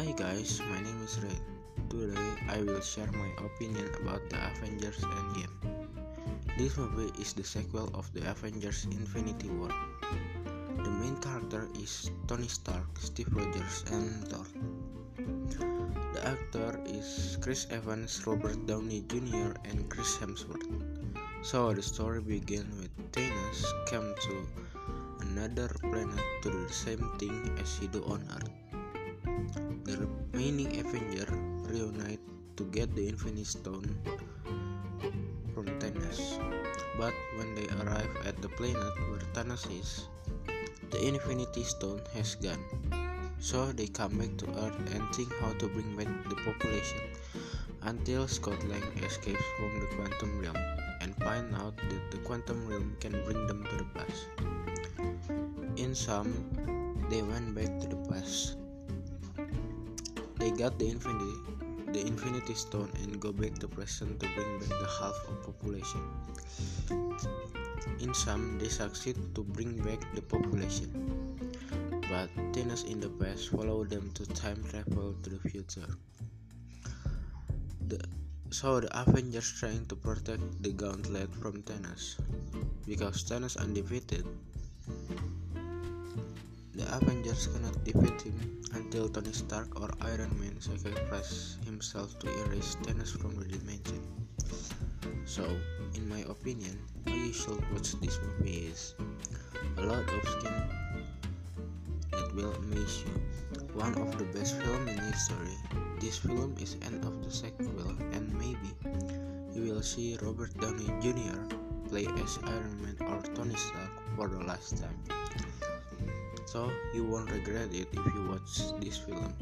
I will share my opinion about the Avengers Endgame. This movie is the sequel of the Avengers Infinity War. The main character is Tony Stark, Steve Rogers, and Thor. The actor is Chris Evans, Robert Downey Jr., and Chris Hemsworth. So the story begins with Thanos come to another planet to do the same thing as he do on Earth. Remaining Avengers reunite to get the Infinity Stone from Thanos. But when they arrive at the planet where Thanos is, the Infinity Stone has gone. So they come back to Earth and think how to bring back the population until Scott Lang escapes from the quantum realm and find out that the quantum realm can bring them to the past. In sum, they went back to the past they got the infinity the infinity stone and go back to present to bring back the half of population. In sum, they succeed to bring back the population. But Thanos in the past follow them to time travel to the future. The, so the Avengers trying to protect the gauntlet from Thanos. Because Thanos undefeated, the Avengers cannot defeat him until Tony Stark or Iron Man sacrifice himself to erase Thanos from the dimension. So, in my opinion, you should watch this movie is a lot of skin that will amaze you. One of the best film in history. This film is end of the sequel and maybe you will see Robert Downey Jr. play as Iron Man or Tony Stark for the last time so you won't regret it if you watch this film